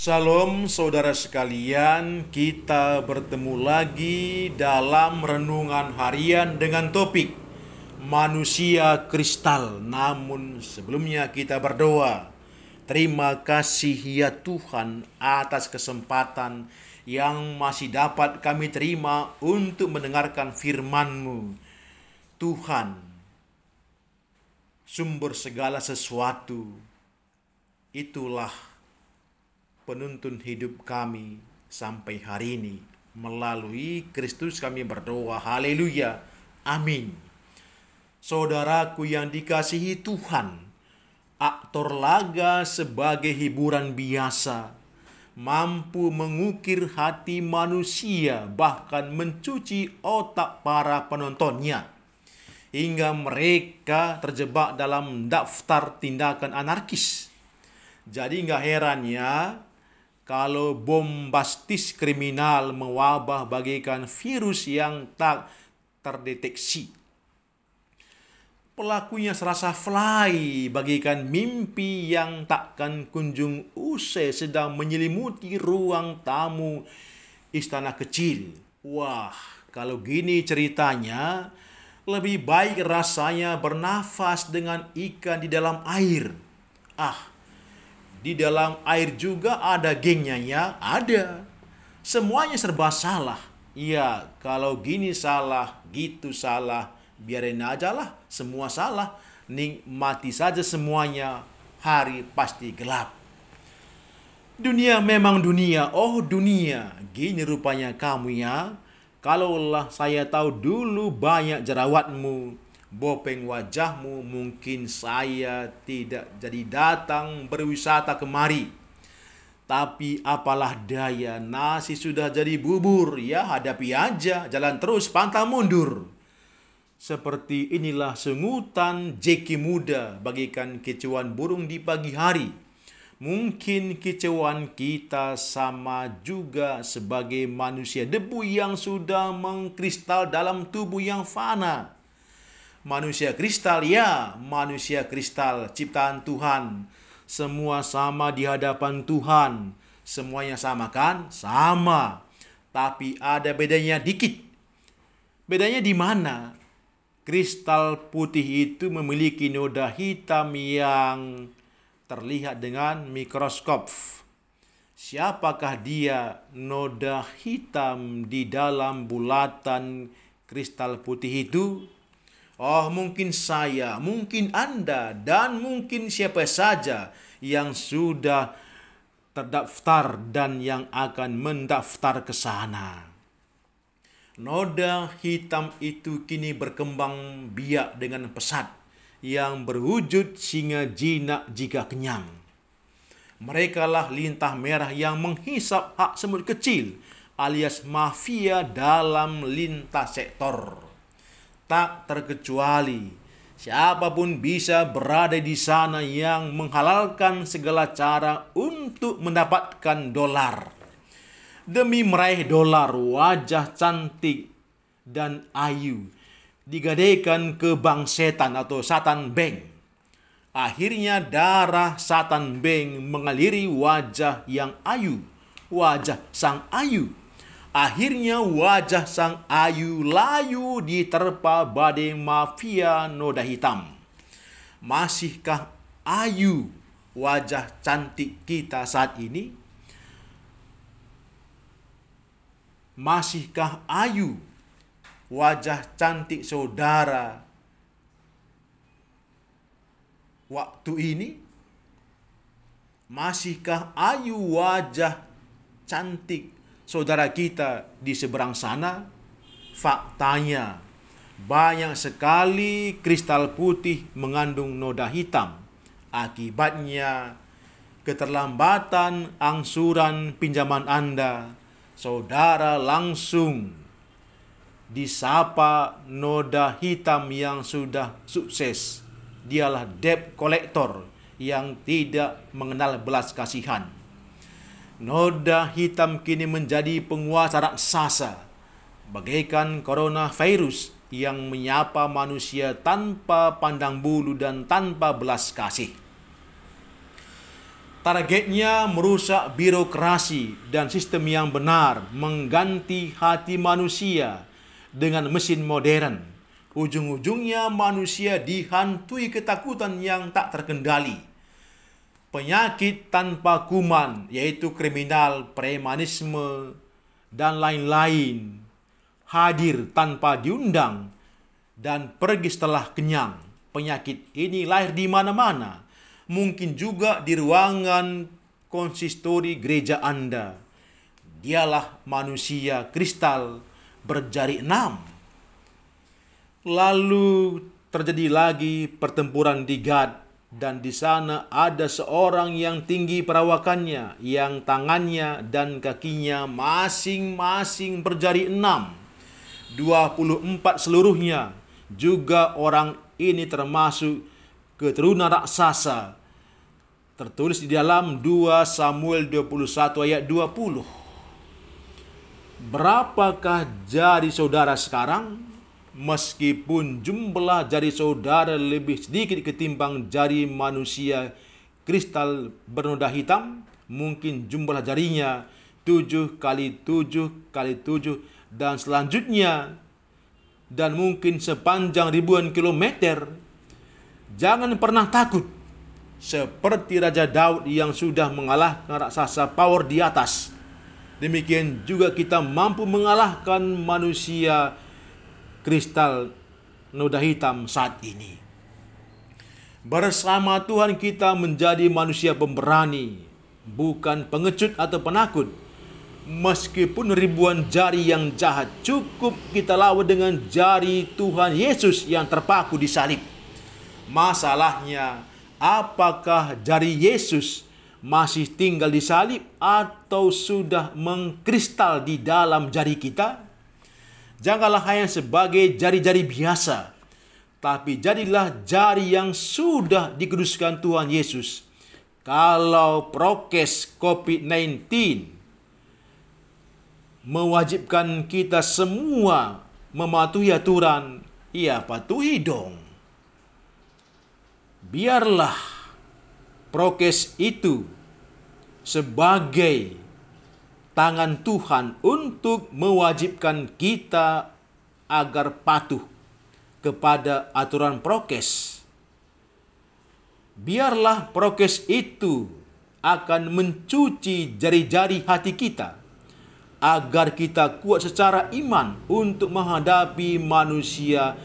Salam saudara sekalian, kita bertemu lagi dalam renungan harian dengan topik manusia kristal. Namun sebelumnya kita berdoa. Terima kasih ya Tuhan atas kesempatan yang masih dapat kami terima untuk mendengarkan firman-Mu. Tuhan, sumber segala sesuatu, itulah penuntun hidup kami sampai hari ini. Melalui Kristus kami berdoa. Haleluya. Amin. Saudaraku yang dikasihi Tuhan, aktor laga sebagai hiburan biasa mampu mengukir hati manusia bahkan mencuci otak para penontonnya hingga mereka terjebak dalam daftar tindakan anarkis. Jadi nggak heran ya kalau bombastis kriminal mewabah bagaikan virus yang tak terdeteksi. Pelakunya serasa fly bagaikan mimpi yang takkan kunjung usai sedang menyelimuti ruang tamu istana kecil. Wah, kalau gini ceritanya, lebih baik rasanya bernafas dengan ikan di dalam air. Ah, di dalam air juga ada gengnya ya? Ada. Semuanya serba salah. Ya, kalau gini salah, gitu salah, biarin aja lah, semua salah. Nikmati saja semuanya, hari pasti gelap. Dunia memang dunia, oh dunia, gini rupanya kamu ya. Kalaulah saya tahu dulu banyak jerawatmu, bopeng wajahmu, mungkin saya tidak jadi datang berwisata kemari. Tapi apalah daya, nasi sudah jadi bubur, ya hadapi aja, jalan terus, pantang mundur. Seperti inilah sengutan jeki muda bagikan kecauan burung di pagi hari. Mungkin kecauan kita sama juga sebagai manusia debu yang sudah mengkristal dalam tubuh yang fana. Manusia kristal ya, manusia kristal ciptaan Tuhan semua sama di hadapan Tuhan. Semuanya sama kan? Sama. Tapi ada bedanya dikit. Bedanya di mana? Kristal putih itu memiliki noda hitam yang terlihat dengan mikroskop. Siapakah dia noda hitam di dalam bulatan kristal putih itu? Oh, mungkin saya, mungkin Anda, dan mungkin siapa saja yang sudah terdaftar dan yang akan mendaftar ke sana. Noda hitam itu kini berkembang biak dengan pesat yang berwujud singa jinak jika kenyang. Mereka lah lintah merah yang menghisap hak semut kecil alias mafia dalam lintas sektor tak terkecuali siapa pun bisa berada di sana yang menghalalkan segala cara untuk mendapatkan dolar. Demi meraih dolar, wajah cantik dan ayu digadaikan ke bank setan atau satan bank. Akhirnya darah satan bank mengaliri wajah yang ayu, wajah sang ayu Akhirnya wajah sang ayu layu diterpa badai mafia noda hitam. Masihkah ayu wajah cantik kita saat ini? Masihkah ayu wajah cantik saudara waktu ini? Masihkah ayu wajah cantik saudara kita di seberang sana, faktanya banyak sekali kristal putih mengandung noda hitam. Akibatnya keterlambatan angsuran pinjaman Anda, saudara langsung disapa noda hitam yang sudah sukses. Dialah debt collector yang tidak mengenal belas kasihan Noda hitam kini menjadi penguasa raksasa, bagaikan coronavirus yang menyapa manusia tanpa pandang bulu dan tanpa belas kasih. Targetnya merusak birokrasi dan sistem yang benar, mengganti hati manusia dengan mesin modern. Ujung-ujungnya manusia dihantui ketakutan yang tak terkendali. Penyakit tanpa kuman, yaitu kriminal, premanisme, dan lain-lain, hadir tanpa diundang dan pergi setelah kenyang. Penyakit ini lahir di mana-mana mungkin juga di ruangan konsistori gereja Anda. Dialah manusia kristal berjari enam. Lalu terjadi lagi pertempuran di Gad dan di sana ada seorang yang tinggi perawakannya yang tangannya dan kakinya masing-masing berjari enam. 24 seluruhnya juga orang ini termasuk keturunan raksasa tertulis di dalam 2 Samuel 21 ayat 20. Berapakah jari saudara sekarang? Meskipun jumlah jari saudara lebih sedikit ketimbang jari manusia kristal bernoda hitam, mungkin jumlah jarinya 7 kali 7 kali 7 dan selanjutnya dan mungkin sepanjang ribuan kilometer. Jangan pernah takut seperti Raja Daud yang sudah mengalahkan raksasa power di atas. Demikian juga kita mampu mengalahkan manusia kristal noda hitam saat ini. Bersama Tuhan kita menjadi manusia pemberani, bukan pengecut atau penakut. Meskipun ribuan jari yang jahat cukup kita lawan dengan jari Tuhan Yesus yang terpaku di salib. Masalahnya apakah jari Yesus masih tinggal di salib atau sudah mengkristal di dalam jari kita? Janganlah hanya sebagai jari-jari biasa, tapi jadilah jari yang sudah dikuduskan Tuhan Yesus. Kalau prokes COVID-19 mewajibkan kita semua mematuhi aturan, ya patuhi dong biarlah prokes itu sebagai tangan Tuhan untuk mewajibkan kita agar patuh kepada aturan prokes. Biarlah prokes itu akan mencuci jari-jari hati kita agar kita kuat secara iman untuk menghadapi manusia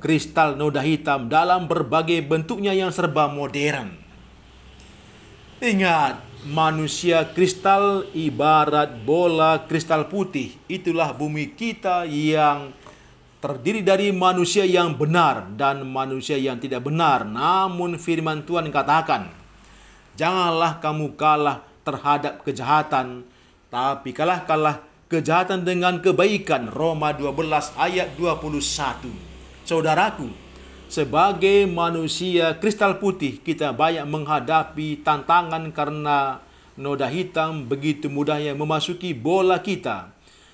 kristal noda hitam dalam berbagai bentuknya yang serba modern. Ingat, manusia kristal ibarat bola kristal putih. Itulah bumi kita yang terdiri dari manusia yang benar dan manusia yang tidak benar. Namun firman Tuhan katakan, janganlah kamu kalah terhadap kejahatan, tapi kalah-kalah kejahatan dengan kebaikan. Roma 12 ayat 21. Saudaraku, sebagai manusia kristal putih, kita banyak menghadapi tantangan karena noda hitam begitu mudahnya memasuki bola kita.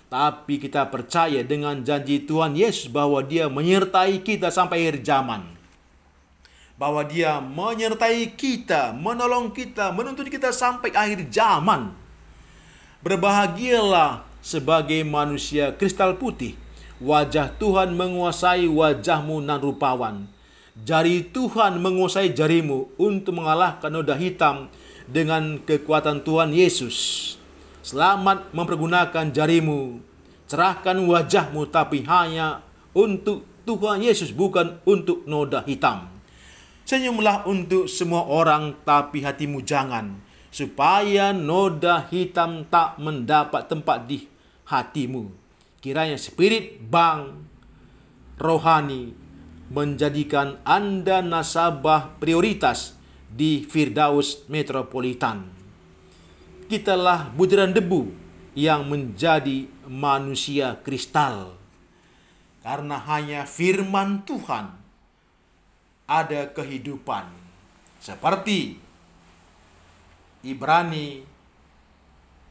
Tapi kita percaya dengan janji Tuhan Yesus bahwa dia menyertai kita sampai akhir zaman. Bahwa dia menyertai kita, menolong kita, menuntut kita sampai akhir zaman. Berbahagialah sebagai manusia kristal putih Wajah Tuhan menguasai wajahmu nan rupawan. Jari Tuhan menguasai jarimu untuk mengalahkan noda hitam dengan kekuatan Tuhan Yesus. Selamat mempergunakan jarimu. Cerahkan wajahmu tapi hanya untuk Tuhan Yesus bukan untuk noda hitam. Senyumlah untuk semua orang tapi hatimu jangan supaya noda hitam tak mendapat tempat di hatimu kiranya spirit bank rohani menjadikan Anda nasabah prioritas di Firdaus Metropolitan. Kitalah butiran debu yang menjadi manusia kristal. Karena hanya firman Tuhan ada kehidupan. Seperti Ibrani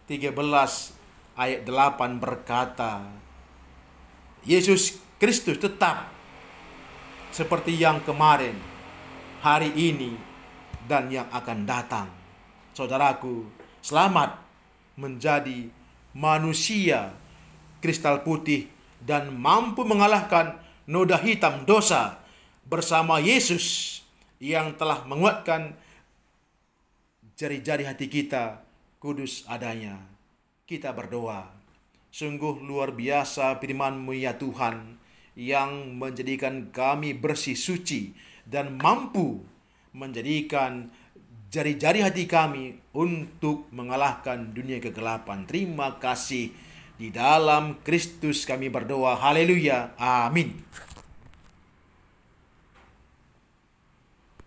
13 ayat 8 berkata, Yesus Kristus tetap seperti yang kemarin, hari ini, dan yang akan datang. saudaraku, selamat menjadi manusia kristal putih dan mampu mengalahkan noda hitam dosa bersama Yesus yang telah menguatkan jari-jari hati kita kudus adanya. Kita berdoa. Sungguh luar biasa firman-Mu ya Tuhan yang menjadikan kami bersih suci dan mampu menjadikan jari-jari hati kami untuk mengalahkan dunia kegelapan. Terima kasih. Di dalam Kristus kami berdoa. Haleluya. Amin.